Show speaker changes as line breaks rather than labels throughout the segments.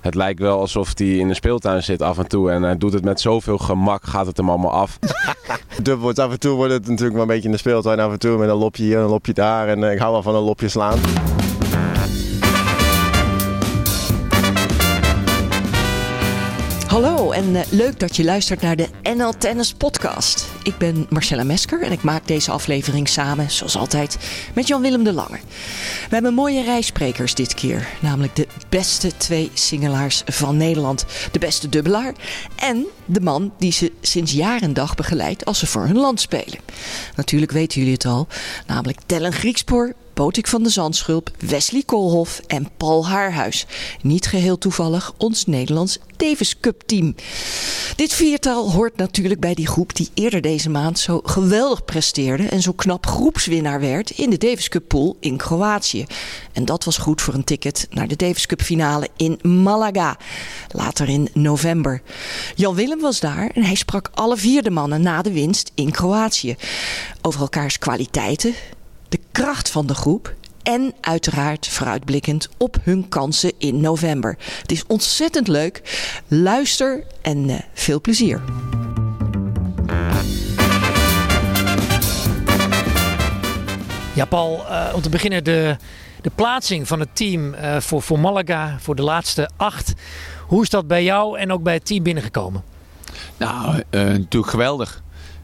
Het lijkt wel alsof hij in de speeltuin zit af en toe. En hij doet het met zoveel gemak, gaat het hem allemaal af.
Dubbel af en toe wordt het natuurlijk wel een beetje in de speeltuin. Af en toe met een lopje hier en een lopje daar. En eh, ik hou wel van een lopje slaan.
En uh, leuk dat je luistert naar de NL Tennis Podcast. Ik ben Marcella Mesker en ik maak deze aflevering samen, zoals altijd, met Jan-Willem de Lange. We hebben mooie rijsprekers dit keer, namelijk de beste twee singelaars van Nederland. De beste dubbelaar en de man die ze sinds jaar en dag begeleidt als ze voor hun land spelen. Natuurlijk weten jullie het al, namelijk Tellen Griekspoor, Botik van de Zandschulp, Wesley Koolhof en Paul Haarhuis. Niet geheel toevallig ons Nederlands Davis Cup team. Dit viertal hoort natuurlijk bij die groep die eerder deze maand zo geweldig presteerde en zo knap groepswinnaar werd in de Davis Cup pool in Kroatië. En dat was goed voor een ticket naar de Davis Cup finale in Malaga, later in november. Jan Willem was daar en hij sprak alle vier de mannen na de winst in Kroatië over elkaars kwaliteiten, de kracht van de groep en uiteraard vooruitblikkend op hun kansen in november. Het is ontzettend leuk. Luister en uh, veel plezier.
Ja, Paul, uh, om te beginnen de, de plaatsing van het team uh, voor, voor Malaga voor de laatste acht. Hoe is dat bij jou en ook bij het team binnengekomen?
Nou, natuurlijk geweldig.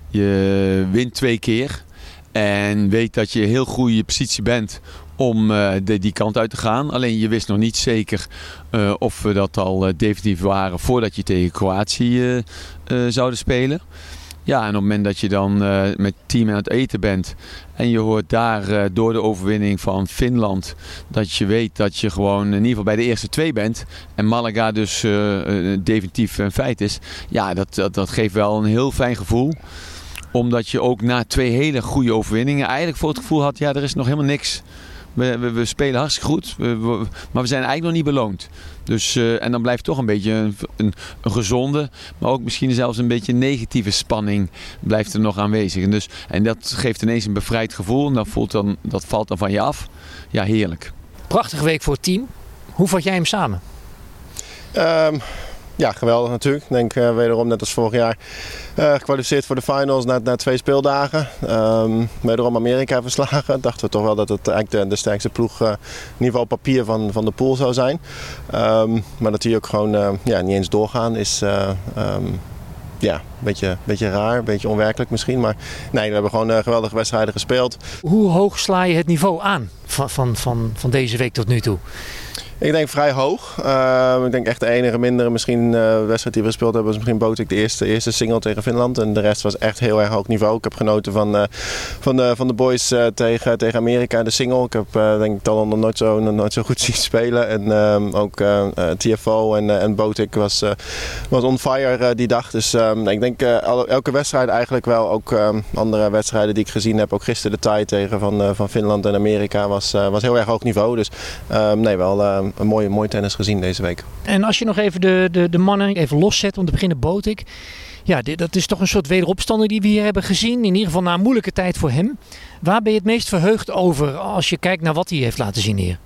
Je wint twee keer. En weet dat je heel goede positie bent om uh, de, die kant uit te gaan. Alleen je wist nog niet zeker uh, of we dat al uh, definitief waren voordat je tegen Kroatië zouden spelen. Ja, en op het moment dat je dan met team aan het eten bent en je hoort daar door de overwinning van Finland dat je weet dat je gewoon in ieder geval bij de eerste twee bent en Malaga dus definitief een feit is. Ja, dat, dat, dat geeft wel een heel fijn gevoel omdat je ook na twee hele goede overwinningen eigenlijk voor het gevoel had, ja, er is nog helemaal niks. We, we, we spelen hartstikke goed, we, maar we zijn eigenlijk nog niet beloond. Dus, uh, en dan blijft toch een beetje een, een, een, gezonde, maar ook misschien zelfs een beetje negatieve spanning blijft er nog aanwezig. En, dus, en dat geeft ineens een bevrijd gevoel en dat, voelt dan, dat valt dan van je af. Ja, heerlijk.
Prachtige week voor het team. Hoe vat jij hem samen?
Um, ja, geweldig natuurlijk. Ik denk uh, wederom net als vorig jaar uh, gekwalificeerd voor de finals na, na twee speeldagen. Um, wederom Amerika verslagen. Dachten we toch wel dat het eigenlijk de, sterkste ploeg uh, in ieder geval papier van, van de pool zou zijn. Um, maar dat die ook gewoon ja, niet eens doorgaan is... Um, ja, een beetje, beetje raar, een beetje onwerkelijk misschien. Maar nee, we hebben gewoon uh, geweldige wedstrijden gespeeld.
Hoe hoog sla je het niveau aan van, van, van, van deze week tot nu toe?
Ik denk vrij hoog. Uh, ik denk echt de enige mindere misschien uh, wedstrijd die we gespeeld hebben was misschien Botik de eerste, eerste single tegen Finland. En de rest was echt heel erg hoog niveau. Ik heb genoten van, uh, van, de, van de boys tegen, tegen Amerika de single. Ik heb denk ik al nog nooit zo, nooit zo goed zien spelen. En ehm, ook TFO en, en Botik was, was on fire die dag. Dus ehm, ik denk elke wedstrijd eigenlijk wel. Ook ehm, andere wedstrijden die ik gezien heb. Ook gisteren de tie tegen van, van Finland en Amerika was, was heel erg hoog niveau. Dus nee, wel een mooie, mooi tennis gezien deze week.
En als je nog even de, de, de mannen even loszet, om te beginnen Botik. Ja, dit, dat is toch een soort wederopstander die we hier hebben gezien. In ieder geval na een moeilijke tijd voor hem. Waar ben je het meest verheugd over als je kijkt naar wat hij heeft laten zien hier?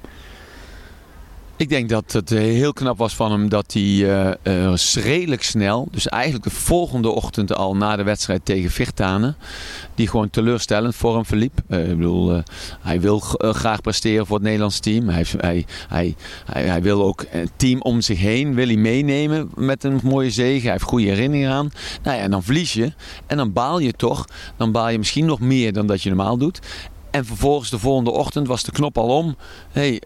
Ik denk dat het heel knap was van hem dat hij uh, uh, redelijk snel, dus eigenlijk de volgende ochtend al na de wedstrijd tegen Virtanen, die gewoon teleurstellend voor hem verliep. Ik bedoel, hij wil graag presteren voor het Nederlands team. Hij, hij, hij, hij, wil ook een team om zich heen wil hij meenemen met een mooie zege. Hij heeft goede herinneringen aan. Nou ja, en dan verlies je en dan baal je toch. Dan baal je misschien nog meer dan dat je normaal doet. En vervolgens de volgende ochtend was de knop al om. Hey,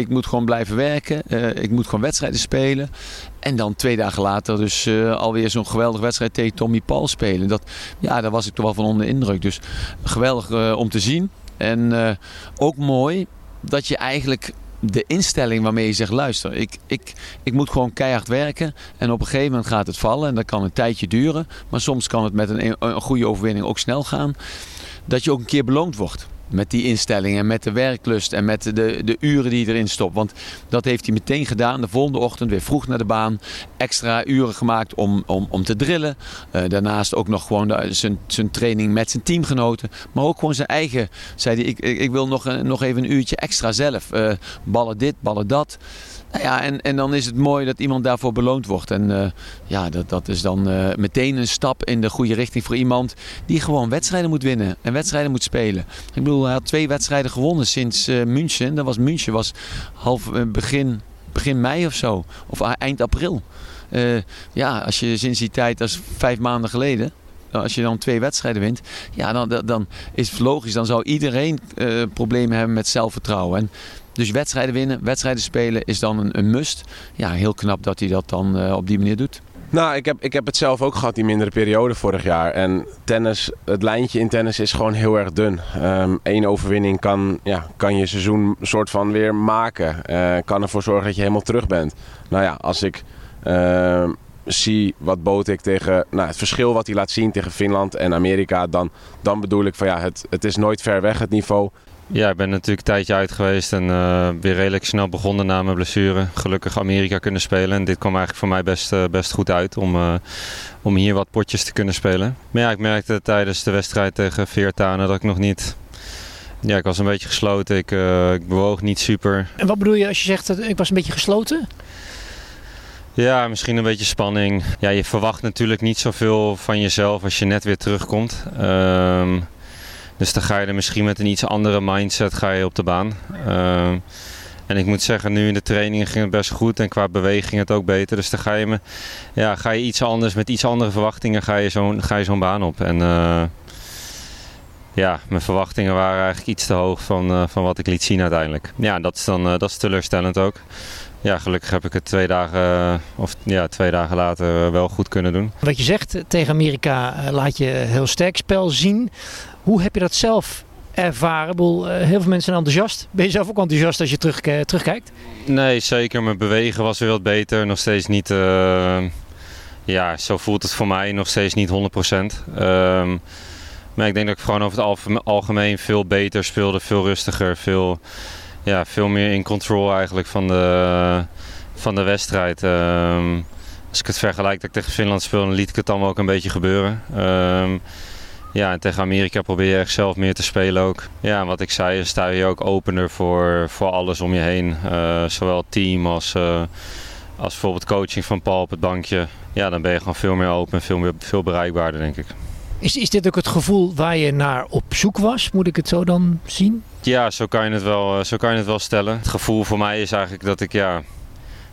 ik moet gewoon blijven werken. Uh, ik moet gewoon wedstrijden spelen. En dan twee dagen later dus uh, alweer zo'n geweldige wedstrijd tegen Tommy Paul spelen. Dat, ja, daar was ik toch wel van onder indruk. Dus geweldig uh, om te zien. En ook mooi dat je eigenlijk de instelling waarmee je zegt: luister, ik, ik, ik moet gewoon keihard werken. En op een gegeven moment gaat het vallen. En dat kan een tijdje duren. Maar soms kan het met een, een goede overwinning ook snel gaan. Dat je ook een keer beloond wordt. Met die instelling en met de werklust en met de, de uren die erin stopt. Want dat heeft hij meteen gedaan. De volgende ochtend weer vroeg naar de baan. Extra uren gemaakt om, om, om te drillen. Uh, daarnaast ook nog gewoon zijn, zijn training met zijn teamgenoten. Maar ook gewoon zijn eigen. Zei hij, ik, ik, wil nog, nog even een uurtje extra zelf. Uh, ballen dit, ballen dat. Nou ja, en, en dan is het mooi dat iemand daarvoor beloond wordt. En uh, ja, dat, dat is dan uh, meteen een stap in de goede richting voor iemand die gewoon wedstrijden moet winnen en wedstrijden moet spelen. Ik bedoel, hij had twee wedstrijden gewonnen sinds uh, München. Dat was München, was half begin, begin mei of zo, of eind april. ja, als je sinds die tijd, dat is vijf maanden geleden, als je dan twee wedstrijden wint, ja, dan, dan is het logisch. Dan zou iedereen problemen hebben met zelfvertrouwen. En dus wedstrijden winnen, wedstrijden spelen is dan een, een must. Ja, heel knap dat hij dat dan uh, op die manier doet.
Nou, ik heb, ik heb het zelf ook gehad, die mindere periode vorig jaar. En tennis, het lijntje in tennis is gewoon heel erg dun. Eén ehm, overwinning kan, ja, kan je seizoen soort van weer maken. Uh, kan ervoor zorgen dat je helemaal terug bent. Nou ja, als ik uh, zie wat Botik tegen... Nou, het verschil wat hij laat zien tegen Finland en Amerika... dan, dan bedoel ik van ja, het, het is nooit ver weg het niveau.
Ja, ik ben natuurlijk een tijdje uit geweest en uh, weer redelijk snel begonnen na mijn blessure. Gelukkig Amerika kunnen spelen en dit kwam eigenlijk voor mij best, uh, best goed uit om, uh, om hier wat potjes te kunnen spelen. Maar ja, ik merkte tijdens de wedstrijd tegen Veertanen dat ik nog niet... Ja, ik was een beetje gesloten, ik, ik bewoog niet super.
En wat bedoel je als je zegt dat ik was een beetje gesloten?
Ja, misschien een beetje spanning. Ja, je verwacht natuurlijk niet zoveel van jezelf als je net weer terugkomt. Um, dus dan ga je er misschien met een iets andere mindset ga je op de baan. Uh, en ik moet zeggen, nu in de trainingen ging het best goed en qua beweging het ook beter. Dus dan ga je, me, ja, ga je iets anders, met iets andere verwachtingen ga je zo'n zo'n baan op. En uh, ja, mijn verwachtingen waren eigenlijk iets te hoog van, uh, van wat ik liet zien uiteindelijk. Ja, dat is dan dat is teleurstellend ook. Ja, gelukkig heb ik het twee dagen, of ja, twee dagen later wel goed kunnen doen.
Wat je zegt, tegen Amerika laat je heel sterk spel zien. Hoe heb je dat zelf ervaren? Boel, uh, heel veel mensen zijn enthousiast. Ben je zelf ook enthousiast als je terug, uh, terugkijkt?
Nee, zeker. Mijn bewegen was weer wat beter. Nog steeds niet... Uh, ja, zo voelt het voor mij. Nog steeds niet 100%. Um, maar ik denk dat ik gewoon over het algemeen veel beter speelde. Veel rustiger. Veel, ja, veel meer in control eigenlijk van de, van de wedstrijd. Um, als ik het vergelijk dat ik tegen Finland speel, dan liet ik het allemaal ook een beetje gebeuren. Um, ja, en tegen Amerika probeer je echt zelf meer te spelen ook. Ja, wat ik zei, sta je ook opener voor, voor alles om je heen. Uh, zowel team als, uh, als bijvoorbeeld coaching van Paul op het bankje. Ja, dan ben je gewoon veel meer open en veel, meer, veel bereikbaarder, denk ik.
Is, is dit ook het gevoel waar je naar op zoek was? Moet ik het zo dan zien?
Ja, zo kan je het wel, eh, zo kan je het wel stellen. Het gevoel voor mij is eigenlijk dat ik ja,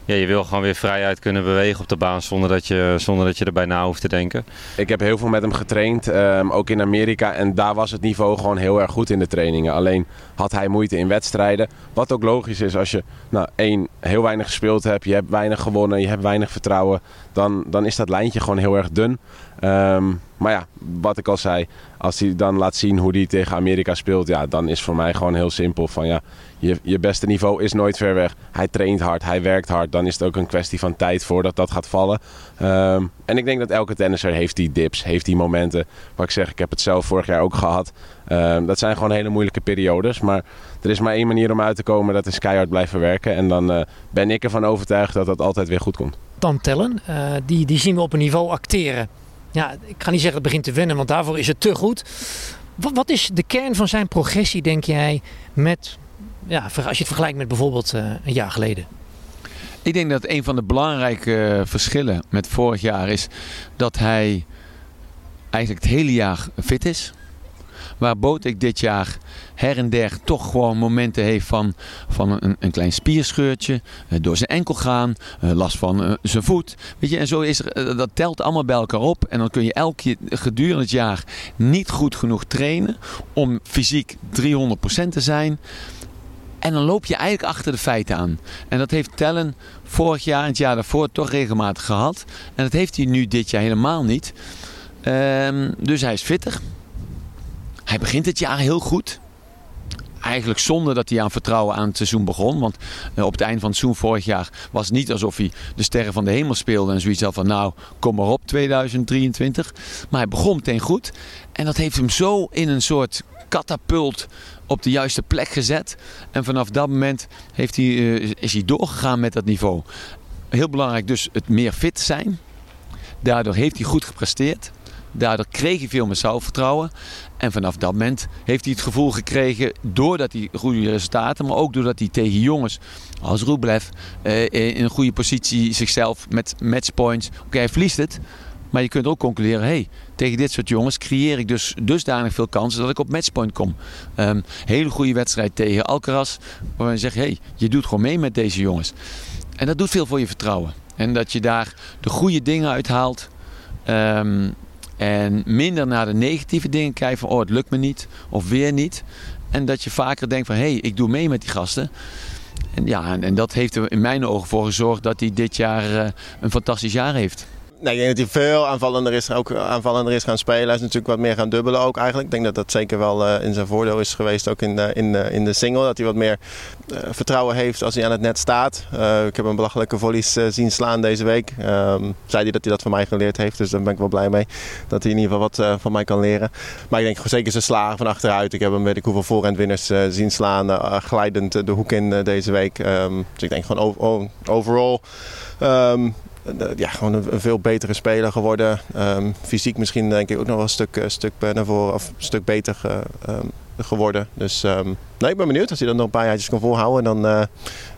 ja, je wil gewoon weer vrijheid kunnen bewegen op de baan zonder dat je, zonder dat je erbij na hoeft te denken.
Ik heb heel veel met hem getraind, um, ook in Amerika. En daar was het niveau gewoon heel erg goed in de trainingen. Alleen had hij moeite in wedstrijden. Wat ook logisch is als je nou, één, heel weinig gespeeld hebt, je hebt weinig gewonnen, je hebt weinig vertrouwen. Dan, dan is dat lijntje gewoon heel erg dun. Um, maar ja, wat ik al zei, als hij dan laat zien hoe hij tegen Amerika speelt, ja, dan is voor mij gewoon heel simpel van ja, je, je beste niveau is nooit ver weg. Hij traint hard, hij werkt hard. Dan is het ook een kwestie van tijd voordat dat gaat vallen. Um, en ik denk dat elke tennisser heeft die dips, heeft die momenten. Waar ik zeg, ik heb het zelf vorig jaar ook gehad. Um, dat zijn gewoon hele moeilijke periodes. Maar er is maar één manier om uit te komen, dat is keihard blijven werken. En dan uh, ben ik ervan overtuigd dat dat altijd weer goed komt.
Dan tellen, uh, die, die zien we op een niveau acteren. Ja, ik ga niet zeggen het begint te wennen, want daarvoor is het te goed. Wat, wat is de kern van zijn progressie, denk jij, met ja, als je het vergelijkt met bijvoorbeeld uh, een jaar geleden?
Ik denk dat een van de belangrijke verschillen met vorig jaar is dat hij eigenlijk het hele jaar fit is. Waar Botek dit jaar her en der toch gewoon momenten heeft van, van een, een klein spierscheurtje, eh, door zijn enkel gaan, eh, last van zijn voet. Weet je, en zo is dat telt allemaal bij elkaar op. En dan kun je keer gedurende het jaar niet goed genoeg trainen om fysiek 300% te zijn. En dan loop je eigenlijk achter de feiten aan. En dat heeft Tellen vorig jaar en het jaar daarvoor toch regelmatig gehad. En dat heeft hij nu dit jaar helemaal niet. Um, dus hij is fitter. Hij begint het jaar heel goed. Eigenlijk zonder dat hij aan vertrouwen aan het seizoen begon. Want uh, op het eind van het seizoen vorig jaar was het niet alsof hij de sterren van de hemel speelde. En zoiets had van nou, kom maar op 2023. Maar hij begon meteen goed. En dat heeft hem zo in een soort katapult op de juiste plek gezet. En vanaf dat moment heeft hij, uh, is hij doorgegaan met dat niveau. Heel belangrijk dus het meer fit zijn. Daardoor heeft hij goed gepresteerd. Daardoor kreeg hij veel meer zelfvertrouwen. En vanaf dat moment heeft hij het gevoel gekregen, doordat hij goede resultaten, maar ook doordat hij tegen jongens als Rublev eh, in een goede positie zichzelf met matchpoints. Oké, hij verliest het. Maar je kunt ook concluderen, hey, tegen dit soort jongens creëer ik dus dusdanig veel kansen dat ik op matchpoint kom. Um, hele goede wedstrijd tegen Alcaraz, waar je zegt, hey, je doet gewoon mee met deze jongens. En dat doet veel voor je vertrouwen. En dat je daar de goede dingen uithaalt. Um, en minder naar de negatieve dingen kijken van, oh het lukt me niet, of weer niet. En dat je vaker denkt van, hé, hey, ik doe mee met die gasten. En ja, en, dat heeft er in mijn ogen voor gezorgd dat hij dit jaar uh, een fantastisch jaar heeft.
Nee, ik denk dat hij veel aanvallender is, ook aanvallender is gaan spelen. Hij is natuurlijk wat meer gaan dubbelen ook eigenlijk. Ik denk dat dat zeker wel uh, in zijn voordeel is geweest, ook in de, in de, in de single. Dat hij wat meer uh, vertrouwen heeft als hij aan het net staat. Uh, ik heb een belachelijke volleys zien slaan deze week. Um, zei hij dat hij dat van mij geleerd heeft, dus daar ben ik wel blij mee. Dat hij in ieder geval wat van mij kan leren. Maar ik denk zeker zijn slagen van achteruit. Ik heb hem weet ik hoeveel voorhandwinners zien slaan, glijdend de hoek in deze week. Um, dus ik denk gewoon overall... Um, ja, gewoon een, veel betere speler geworden. Um, fysiek misschien denk ik ook nog wel een stuk, een stuk naar of een stuk beter um, geworden. Dus um, nee, ik ben benieuwd als hij dat nog een paar jaartjes kan volhouden. Dan uh,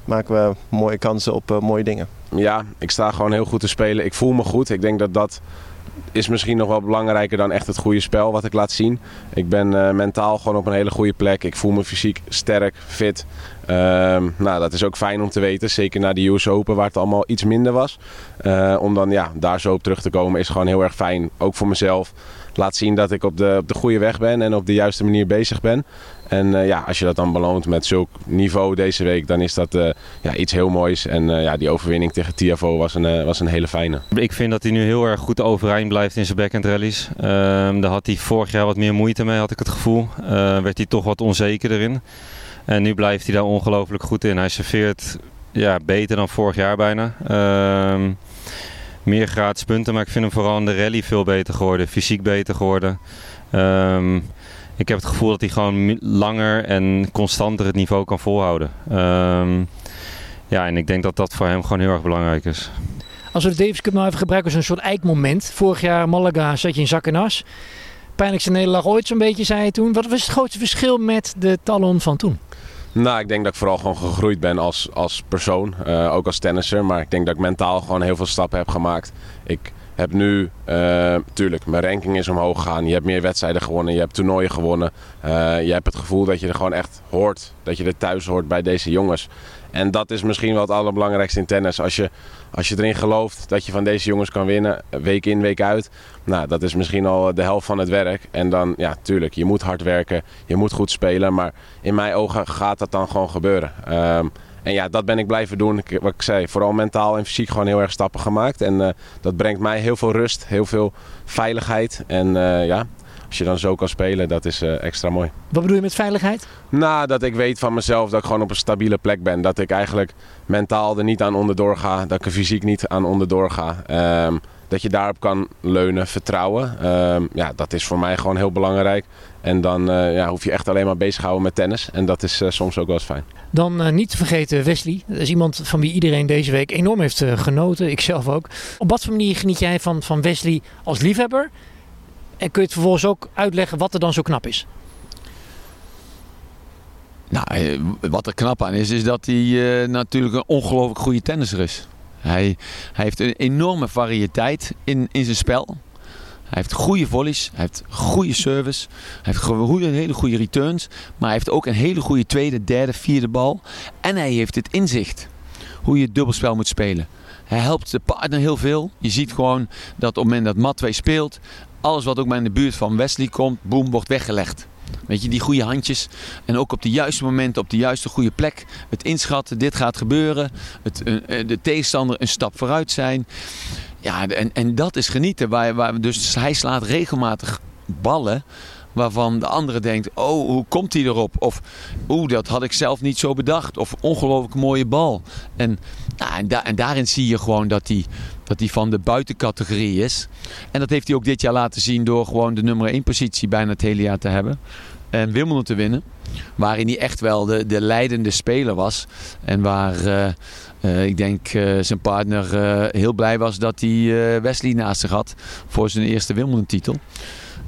maken we mooie kansen op mooie dingen.
Ja, ik sta gewoon heel goed te spelen. Ik voel me goed. Ik denk dat dat is misschien nog wel belangrijker dan echt het goede spel wat ik laat zien. Ik ben uh, mentaal gewoon op een hele goede plek. Ik voel me fysiek sterk, fit. Um, nou, dat is ook fijn om te weten. Zeker na de US Open waar het allemaal iets minder was. Uh, om dan ja, daar zo op terug te komen is gewoon heel erg fijn. Ook voor mezelf. Laat zien dat ik op de, op de goede weg ben en op de juiste manier bezig ben. En uh, ja, als je dat dan beloont met zulk niveau deze week, dan is dat uh, ja, iets heel moois. En uh, ja, die overwinning tegen Tiafo was een, was een hele fijne.
Ik vind dat hij nu heel erg goed overeind blijft in zijn backhand rallies. Um, daar had hij vorig jaar wat meer moeite mee, had ik het gevoel. werd hij toch wat onzeker erin. En nu blijft hij daar ongelooflijk goed in. Hij serveert ja, beter dan vorig jaar bijna. Meer gratis punten, maar ik vind hem vooral in de rally veel beter geworden. Fysiek beter geworden. Um, ik heb het gevoel dat hij gewoon langer en constanter het niveau kan volhouden. Um, ja, en ik denk dat dat voor hem gewoon heel erg belangrijk is.
Als we de Davis Cup nou even gebruiken als een soort eikmoment. Vorig jaar Malaga zat je in zak en as. Pijnlijkste nederlaag ooit zo'n beetje, zei je toen. Wat was het grootste verschil met de Talon van toen?
Nou, ik denk dat ik vooral gewoon gegroeid ben als, als persoon. Uh, ook als tennisser. Maar ik denk dat ik mentaal gewoon heel veel stappen heb gemaakt. Ik heb nu, uh, mijn ranking is omhoog gegaan. Je hebt meer wedstrijden gewonnen, je hebt toernooien gewonnen. Uh, je hebt het gevoel dat je er gewoon echt hoort. Dat je er thuis hoort bij deze jongens. En dat is misschien wel het allerbelangrijkste in tennis. Als je, als je erin gelooft dat je van deze jongens kan winnen, week in, week uit. Nou, dat is misschien al de helft van het werk. En dan, ja, tuurlijk, je moet hard werken. Je moet goed spelen. Maar in mijn ogen gaat dat dan gewoon gebeuren. Um, en ja, dat ben ik blijven doen. Wat ik zei, vooral mentaal en fysiek gewoon heel erg stappen gemaakt. En uh, dat brengt mij heel veel rust, heel veel veiligheid. En uh, ja, als je dan zo kan spelen, dat is uh, extra mooi.
Wat bedoel je met veiligheid?
Nou, dat ik weet van mezelf dat ik gewoon op een stabiele plek ben. Dat ik eigenlijk mentaal er niet aan onderdoor ga. Dat ik er fysiek niet aan onderdoor ga. Um, dat je daarop kan leunen, vertrouwen. Um, ja, dat is voor mij gewoon heel belangrijk. En dan uh, ja, hoef je echt alleen maar bezig te houden met tennis. En dat is uh, soms ook wel eens fijn.
Dan uh, niet te vergeten Wesley. Dat is iemand van wie iedereen deze week enorm heeft genoten. Ik zelf ook. Op wat voor manier geniet jij van, van Wesley als liefhebber? En kun je het vervolgens ook uitleggen wat er dan zo knap is?
Nou, wat er knap aan is, is dat hij natuurlijk een ongelooflijk goede tennisser is. Hij, hij heeft een enorme variëteit in, in zijn spel. Hij heeft goede volleys, hij heeft goede service, hij heeft een hele goede returns. Maar hij heeft ook een hele goede tweede, derde, vierde bal. En hij heeft het inzicht hoe je het dubbelspel moet spelen. Hij helpt de partner heel veel. Je ziet gewoon dat op het moment dat Mat 2 speelt, alles wat ook maar in de buurt van Wesley komt, boem, wordt weggelegd. Weet je, die goede handjes. En ook op de juiste momenten, op de juiste goede plek. Het inschatten, dit gaat gebeuren. Het, eh, de tegenstander een stap vooruit zijn. Ja, en, en dat is genieten. Waar, waar, dus hij slaat regelmatig ballen waarvan de andere denkt: Oh, hoe komt hij erop? Of Oeh, dat had ik zelf niet zo bedacht. Of ongelooflijk mooie bal. En, nou, en, en, daarin zie je gewoon dat hij, dat hij van de buitencategorie is. En dat heeft hij ook dit jaar laten zien door gewoon de nummer 1 positie bijna het hele jaar te hebben. en Wimbledon te winnen. Waarin hij echt wel de, de leidende speler was. En waar ik denk zijn partner heel blij was dat hij Wesley naast zich had voor zijn eerste Wimbledon titel.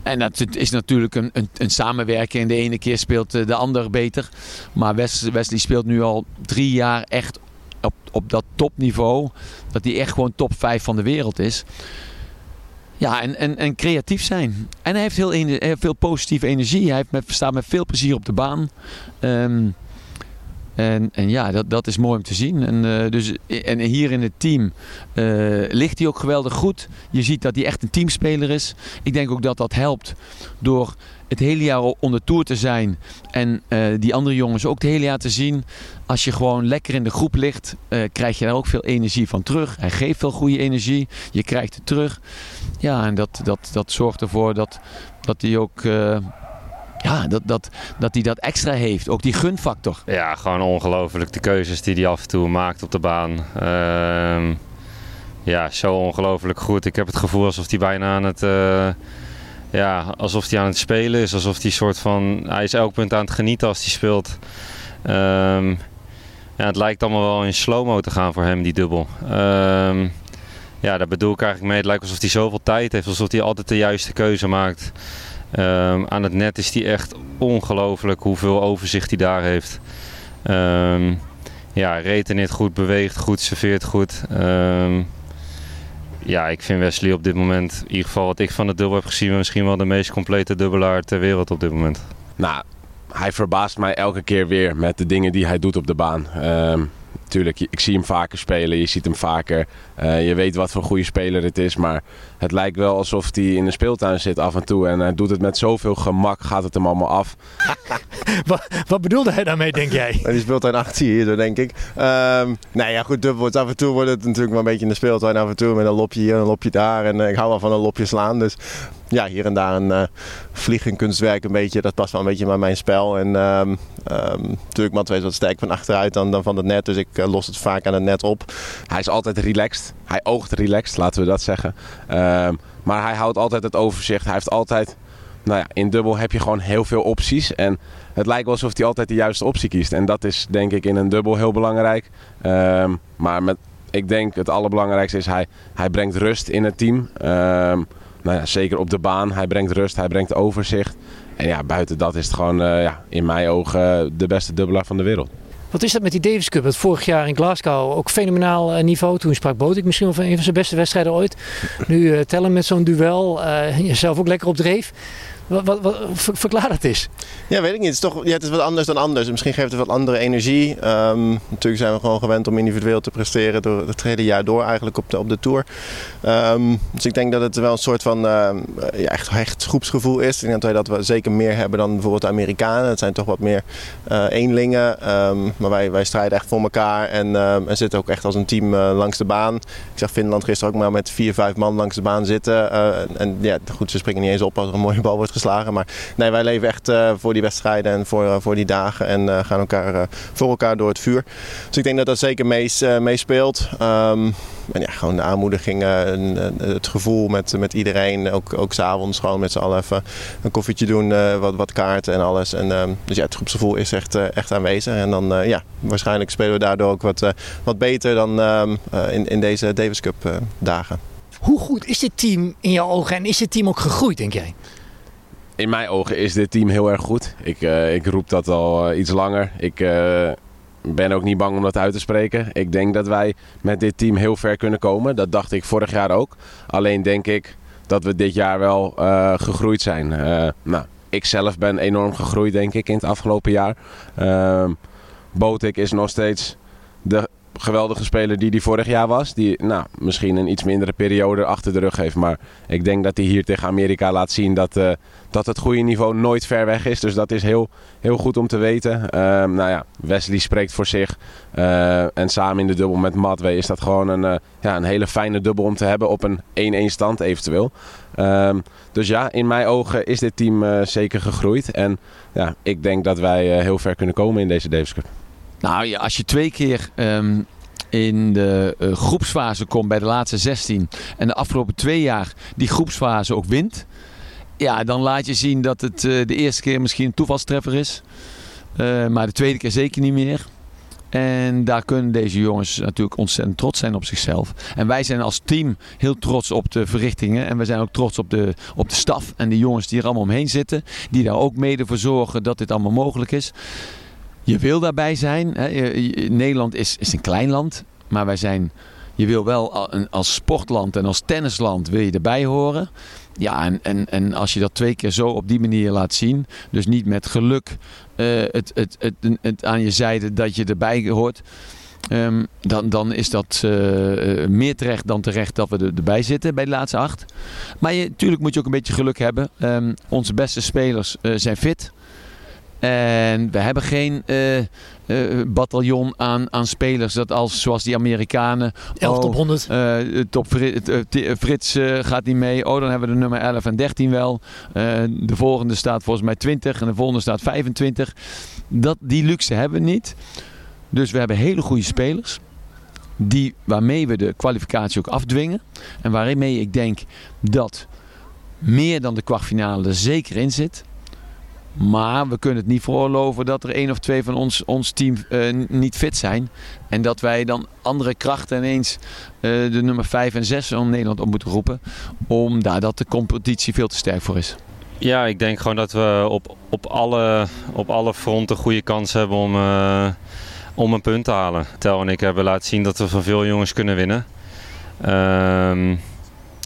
En dat is natuurlijk een, een, een samenwerking. De ene keer speelt de ander beter. Maar Wesley speelt nu al drie jaar echt op, op dat topniveau. Dat hij echt gewoon top 5 van de wereld is. Ja, en, en, en creatief zijn. En hij heeft heel, heel veel positieve energie. Hij heeft met, staat met veel plezier op de baan. Um, en, en ja, dat, dat is mooi om te zien. En, uh, dus, en hier in het team uh, ligt hij ook geweldig goed. Je ziet dat hij echt een teamspeler is. Ik denk ook dat dat helpt door het hele jaar onder tour te zijn. En uh, die andere jongens ook het hele jaar te zien. Als je gewoon lekker in de groep ligt, krijg je daar ook veel energie van terug. Hij geeft veel goede energie. Je krijgt het terug. Ja, en dat, dat, dat zorgt ervoor dat, dat hij ook ja, dat, dat, dat hij dat extra heeft. Ook die gunfactor.
Ja, gewoon ongelooflijk. De keuzes die hij af en toe maakt op de baan. Uh, ja, zo ongelooflijk goed. Ik heb het gevoel alsof hij bijna aan het... Uh, ja, alsof hij aan het spelen is. Alsof hij soort van... Hij is elk punt aan het genieten als hij speelt. Um, ja, het lijkt allemaal wel in slow-mo te gaan voor hem, die dubbel. Um, ja, daar bedoel ik eigenlijk mee. Het lijkt alsof hij zoveel tijd heeft. Alsof hij altijd de juiste keuze maakt. Um, aan het net is hij echt ongelooflijk hoeveel overzicht hij daar heeft. Um, ja, net goed, beweegt goed, serveert goed. Um, ja, ik vind Wesley op dit moment, in ieder geval wat ik van de dubbel heb gezien, misschien wel de meest complete dubbelaar ter wereld op dit moment.
Nou, hij verbaast mij elke keer weer met de dingen die hij doet op de baan. Tuurlijk, ik zie hem vaker spelen, je ziet hem vaker. Uh, je weet wat voor goede speler het is, maar het lijkt wel alsof hij in de speeltuin zit af en toe. En hij doet het met zoveel gemak, gaat het hem allemaal af.
wat, wat, bedoelde hij daarmee, denk jij?
Die speeltuin achter hier, denk ik. Um, nou ja, goed, wordt af en toe wordt het natuurlijk wel een beetje in de speeltuin. Af en toe met een lopje hier, een lopje daar. En uh, ik hou wel van een lopje slaan, dus ja, hier en daar een uh, vliegenkunstwerk een beetje. Dat past wel een beetje bij mijn spel. En um, um, natuurlijk, Matt is wat sterk van achteruit dan, dan van het net. Dus ik uh, los het vaak aan het net op.
Hij is altijd relaxed. Hij oogt relaxed, laten we dat zeggen. Um, maar hij houdt altijd het overzicht. Hij heeft altijd... Nou ja, in dubbel heb je gewoon heel veel opties. En het lijkt wel alsof hij altijd de juiste optie kiest. En dat is denk ik in een dubbel heel belangrijk. maar met, ik denk het allerbelangrijkste is hij, hij brengt rust in het team nou ja, zeker op de baan. Hij brengt rust, hij brengt overzicht. En ja, buiten dat is het gewoon uh, ja, in mijn ogen de beste dubbelaar van de wereld.
Wat is dat met die Davis Cup? Het vorig jaar in Glasgow ook fenomenaal uh, niveau. Toen sprak Botik misschien van een van zijn beste wedstrijden ooit. Nu uh, tellen met zo'n duel. jezelf ook lekker op dreef. Wat, wat, verklaar dat eens.
Ja, weet ik niet. Het is, toch, ja, het is wat anders dan anders. Misschien geeft het wat andere energie. Um, natuurlijk zijn we gewoon gewend om individueel te presteren door het hele jaar door eigenlijk op de, op de Tour. Um, dus ik denk dat het wel een soort van uh, ja, echt, echt groepsgevoel is. Ik denk dat we zeker meer hebben dan bijvoorbeeld de Amerikanen. Het zijn toch wat meer uh, eenlingen. Maar wij, wij strijden echt voor elkaar en, en zitten ook echt als een team uh, langs de baan. Ik zag Finland gisteren ook maar met vier, vijf man langs de baan zitten. en ja, goed, ze springen niet eens op als er een mooie bal wordt Maar nee, wij leven echt uh, voor die wedstrijden en voor, uh, voor die dagen. En uh, gaan elkaar, voor elkaar door het vuur. Dus ik denk dat dat zeker meespeelt. Um, en ja, gewoon de aanmoediging, het gevoel met, met iedereen. Ook, ook s'avonds gewoon met z'n allen even een koffietje doen, wat, wat kaarten en alles. En, um, dus ja, het groepsgevoel is echt, echt aanwezig. En dan ja, waarschijnlijk spelen we daardoor ook wat, wat beter dan um, in, in deze Davis Cup dagen.
Hoe goed is dit team in jouw ogen en is dit team ook gegroeid, denk jij?
In mijn ogen is dit team heel erg goed. Ik, uh, ik roep dat al uh, iets langer. Ik uh, ben ook niet bang om dat uit te spreken. Ik denk dat wij met dit team heel ver kunnen komen. Dat dacht ik vorig jaar ook. Alleen denk ik dat we dit jaar wel gegroeid zijn. nou, ik zelf ben enorm gegroeid denk ik in het afgelopen jaar. Ehm, Botik is nog steeds de geweldige speler die die vorig jaar was. Die nou, misschien een iets mindere periode achter de rug heeft. Maar ik denk dat hij hier tegen Amerika laat zien dat, uh, dat het goede niveau nooit ver weg is. Dus dat is heel, heel goed om te weten. Uh, nou ja, Wesley spreekt voor zich. Uh, en samen in de dubbel met Matwee is dat gewoon een, ja, een hele fijne dubbel om te hebben op een 1-1 stand eventueel. Ehm, dus ja, in mijn ogen is dit team zeker gegroeid. En ja, ik denk dat wij heel ver kunnen komen in deze Davis Cup.
Nou ja, als je twee keer um, in de uh, groepsfase komt bij de laatste 16 en de afgelopen twee jaar die groepsfase ook wint ja, dan laat je zien dat het de eerste keer misschien een toevalstreffer is. maar de tweede keer zeker niet meer. En daar kunnen deze jongens natuurlijk ontzettend trots zijn op zichzelf. En wij zijn als team heel trots op de verrichtingen. En we zijn ook trots op de, op de staf en de jongens die er allemaal omheen zitten. Die daar ook mede voor zorgen dat dit allemaal mogelijk is. Je wil daarbij zijn. Hè. Nederland is, is een klein land. Maar wij zijn je wil wel als sportland en als tennisland wil je erbij horen. Ja, en, en, en als je dat twee keer zo op die manier laat zien, dus niet met geluk uh, het, het, het, aan je zijde dat je erbij hoort. Um, dan, dan is dat uh, meer terecht dan terecht dat we er, erbij zitten bij de laatste acht. Maar natuurlijk moet je ook een beetje geluk hebben. Um, onze beste spelers uh, zijn fit. En we hebben geen uh, uh, bataljon aan, aan spelers dat als, zoals die Amerikanen.
11 oh, top 100.
Uh, top Frits gaat niet mee. Oh, dan hebben we de nummer 11 en 13 wel. de volgende staat volgens mij 20 en de volgende staat 25. Dat, die luxe hebben we niet. Dus we hebben hele goede spelers. Die, waarmee we de kwalificatie ook afdwingen. En waarmee ik denk dat meer dan de kwartfinale er zeker in zit. Maar we kunnen het niet veroorloven dat er één of twee van ons, ons team uh, niet fit zijn. En dat wij dan andere krachten ineens uh, de nummer 5 en 6 om Nederland op moeten roepen. Om daar dat de competitie veel te sterk voor is.
Ja, ik denk gewoon dat we op, op, alle, op alle fronten goede kans hebben om, uh, om een punt te halen. Tel en ik hebben laten zien dat we van veel jongens kunnen winnen. Ehm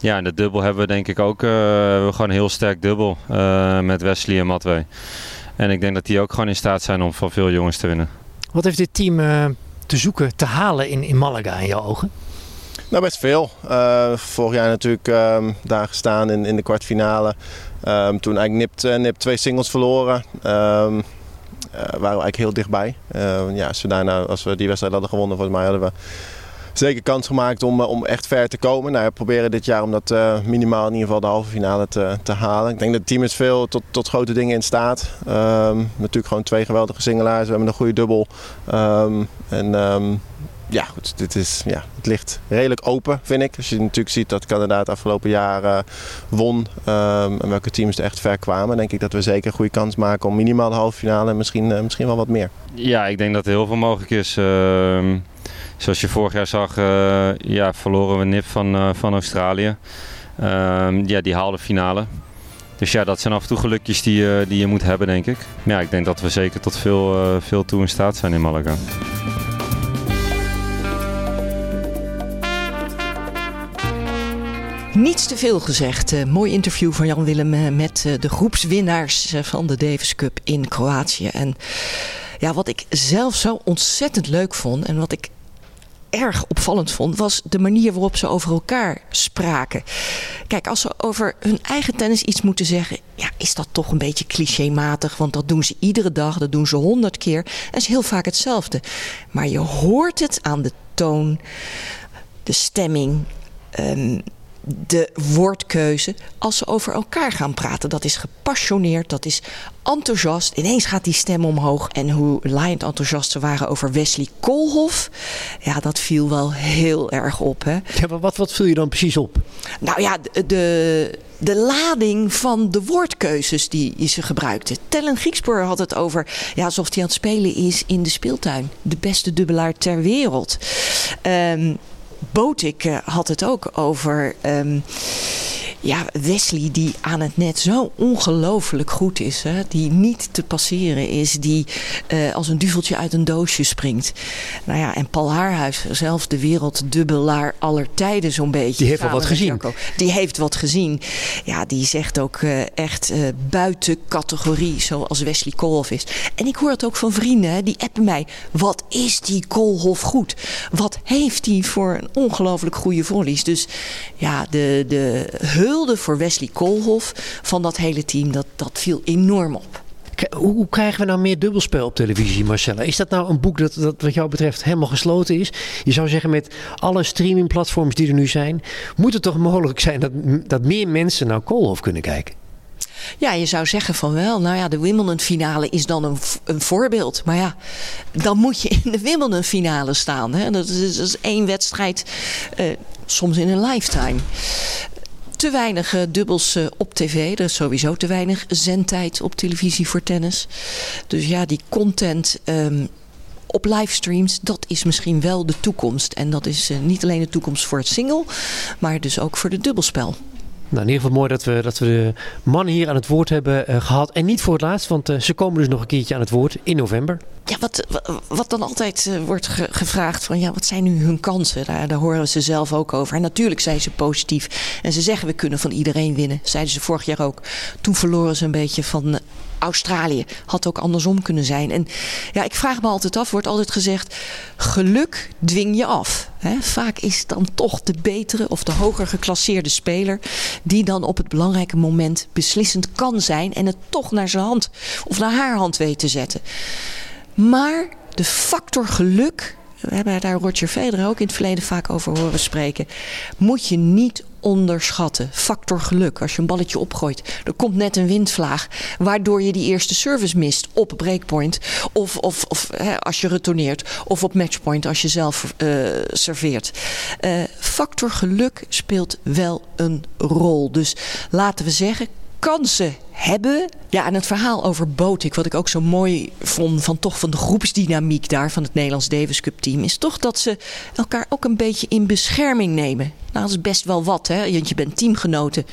ja, in de dubbel hebben we denk ik ook uh, we gewoon een heel sterk dubbel uh, met Wesley en Matwee. En ik denk dat die ook gewoon in staat zijn om van veel jongens te winnen.
Wat heeft dit team uh, te zoeken, te halen in, in Malaga in jouw ogen?
Nou, best veel. vorig jaar natuurlijk um, daar gestaan in, in de kwartfinale. Um, toen eigenlijk nipt, nipt twee singles verloren. Um, waren we eigenlijk heel dichtbij. ja, als we, daarna, als we die wedstrijd hadden gewonnen, volgens mij hadden we zeker kans gemaakt om, eh, om echt ver te komen. Nou, we proberen dit jaar om dat uh, minimaal in ieder geval de halve finale te, te halen. Ik denk dat het team is veel tot, tot grote dingen in staat. Um, natuurlijk gewoon twee geweldige singelaars. We hebben een goede dubbel. Um, en um, ja, goed, dit is, ja, het ligt redelijk open, vind ik. Als je natuurlijk ziet dat Canada het afgelopen jaar uh, won en welke teams er echt ver kwamen, denk ik dat we zeker een goede kans maken om minimaal de halve finale en misschien, misschien wel wat meer.
Ja, ik denk dat er heel veel mogelijk is. Zoals je vorig jaar zag, uh, ja, verloren we NIP van, uh, van Australië. Uh, ja, die haalde finale. Dus ja, dat zijn af en toe gelukjes die, uh, die je moet hebben, denk ik. Ja, ik denk dat we zeker tot veel, veel toe in staat zijn in Malaga.
Niets te veel gezegd. Mooi interview van Jan Willem met de groepswinnaars van de Davis Cup in Kroatië. En ja, wat ik zelf zo ontzettend leuk vond en wat ik erg opvallend vond, was de manier waarop ze over elkaar spraken. Kijk, als ze over hun eigen tennis iets moeten zeggen, ja, is dat toch een beetje clichématig. Want dat doen ze iedere dag, dat doen ze honderd keer. En is heel vaak hetzelfde. Maar je hoort het aan de toon, de stemming. Um, de woordkeuze als ze over elkaar gaan praten. Dat is gepassioneerd, dat is enthousiast. Ineens gaat die stem omhoog. En hoe laaiend enthousiast ze waren over Wesley Koolhof. Ja, dat viel wel heel erg op. Hè?
Ja, maar wat, wat viel je dan precies op?
Nou ja, de, de, de lading van de woordkeuzes die ze gebruikte. Tellen Griekspoor had het over ja, alsof hij aan het spelen is in de speeltuin. De beste dubbelaar ter wereld. Um, Botik uh, had het ook over um, ja, Wesley die aan het net zo ongelooflijk goed is. Hè? Die niet te passeren is. Die uh, als een duveltje uit een doosje springt. Nou ja, en Paul Haarhuis, zelf de werelddubbelaar aller tijden zo'n beetje.
Die heeft wel wat gezien.
Die heeft wat gezien. Ja, die zegt ook uh, echt uh, buiten categorie zoals Wesley Koolhof is. En ik hoor het ook van vrienden. Hè, die appen mij. Wat is die Koolhof goed? Wat heeft hij voor een ongelooflijk goede volleys? Dus ja, de, de hulp voor Wesley Koolhof van dat hele team, dat, dat viel enorm op.
Hoe krijgen we nou meer dubbelspel op televisie, Marcella? Is dat nou een boek dat, dat wat jou betreft helemaal gesloten is? Je zou zeggen met alle streamingplatforms die er nu zijn... moet het toch mogelijk zijn dat, dat meer mensen naar Koolhof kunnen kijken?
Ja, je zou zeggen van wel. Nou ja, de Wimbledon finale is dan een, een voorbeeld. Maar ja, dan moet je in de Wimbledon finale staan. Hè? Dat, is, dat is één wedstrijd, uh, soms in een lifetime te weinig uh, dubbels uh, op tv. Er is sowieso te weinig zendtijd op televisie voor tennis. Dus ja, die content um, op livestreams, dat is misschien wel de toekomst. En dat is uh, niet alleen de toekomst voor het single, maar dus ook voor de dubbelspel.
Nou, in ieder geval mooi dat we, dat we de mannen hier aan het woord hebben uh, gehad. En niet voor het laatst, want uh, ze komen dus nog een keertje aan het woord in november.
Ja, wat, wat dan altijd uh, wordt ge gevraagd van ja, wat zijn nu hun kansen? Daar, daar horen ze zelf ook over. En natuurlijk zijn ze positief. En ze zeggen we kunnen van iedereen winnen. Zeiden ze vorig jaar ook. Toen verloren ze een beetje van Australië. Had ook andersom kunnen zijn. En ja, ik vraag me altijd af, wordt altijd gezegd: geluk dwing je af. Vaak is het dan toch de betere of de hoger geclasseerde speler die dan op het belangrijke moment beslissend kan zijn en het toch naar zijn hand of naar haar hand weet te zetten. Maar de factor geluk, we hebben daar Roger Federer ook in het verleden vaak over horen spreken, moet je niet onderschatten. Factor geluk. Als je een balletje opgooit, er komt net een windvlaag. Waardoor je die eerste service mist op breakpoint. Of, of, of hè, als je retourneert. Of op matchpoint als je zelf uh, serveert. Uh, factor geluk speelt wel een rol. Dus laten we zeggen, kansen hebben. Ja, en het verhaal over Botik, wat ik ook zo mooi vond van toch van de groepsdynamiek daar van het Nederlands Davis Cup team, is toch dat ze elkaar ook een beetje in bescherming nemen. Nou, dat is best wel wat, hè? Je bent teamgenoten.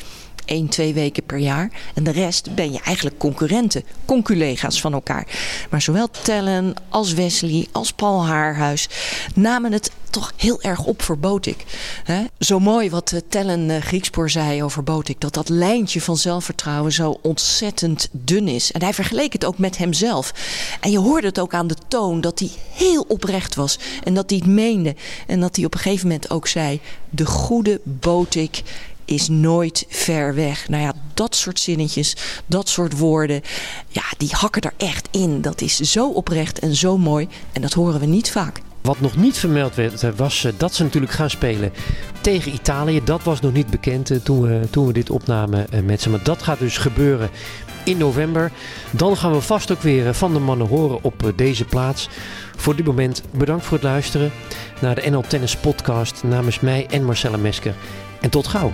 Één, twee weken per jaar. En de rest ben je eigenlijk concurrenten, conculega's van elkaar. Maar zowel Tellen als Wesley als Paul Haarhuis namen het toch heel erg op voor Botik. He? Zo mooi wat uh, Tellen uh, Griekspoor zei over Botik. Dat dat lijntje van zelfvertrouwen zo ontzettend dun is. En hij vergeleek het ook met hemzelf. En je hoorde het ook aan de toon dat hij heel oprecht was. En dat hij het meende. En dat hij op een gegeven moment ook zei... de goede Botik is nooit ver weg. Nou ja, dat soort zinnetjes, dat soort woorden, ja, die hakken er echt in. Dat is zo oprecht en zo mooi en dat horen we niet vaak.
Wat nog niet vermeld werd, was dat ze natuurlijk gaan spelen tegen Italië. Dat was nog niet bekend toen we, toen we dit opnamen met ze. Maar dat gaat dus gebeuren in november. Dan gaan we vast ook weer van de mannen horen op deze plaats. Voor dit moment bedankt voor het luisteren naar de NL Tennis Podcast namens mij en Marcella Mesker. En tot gauw.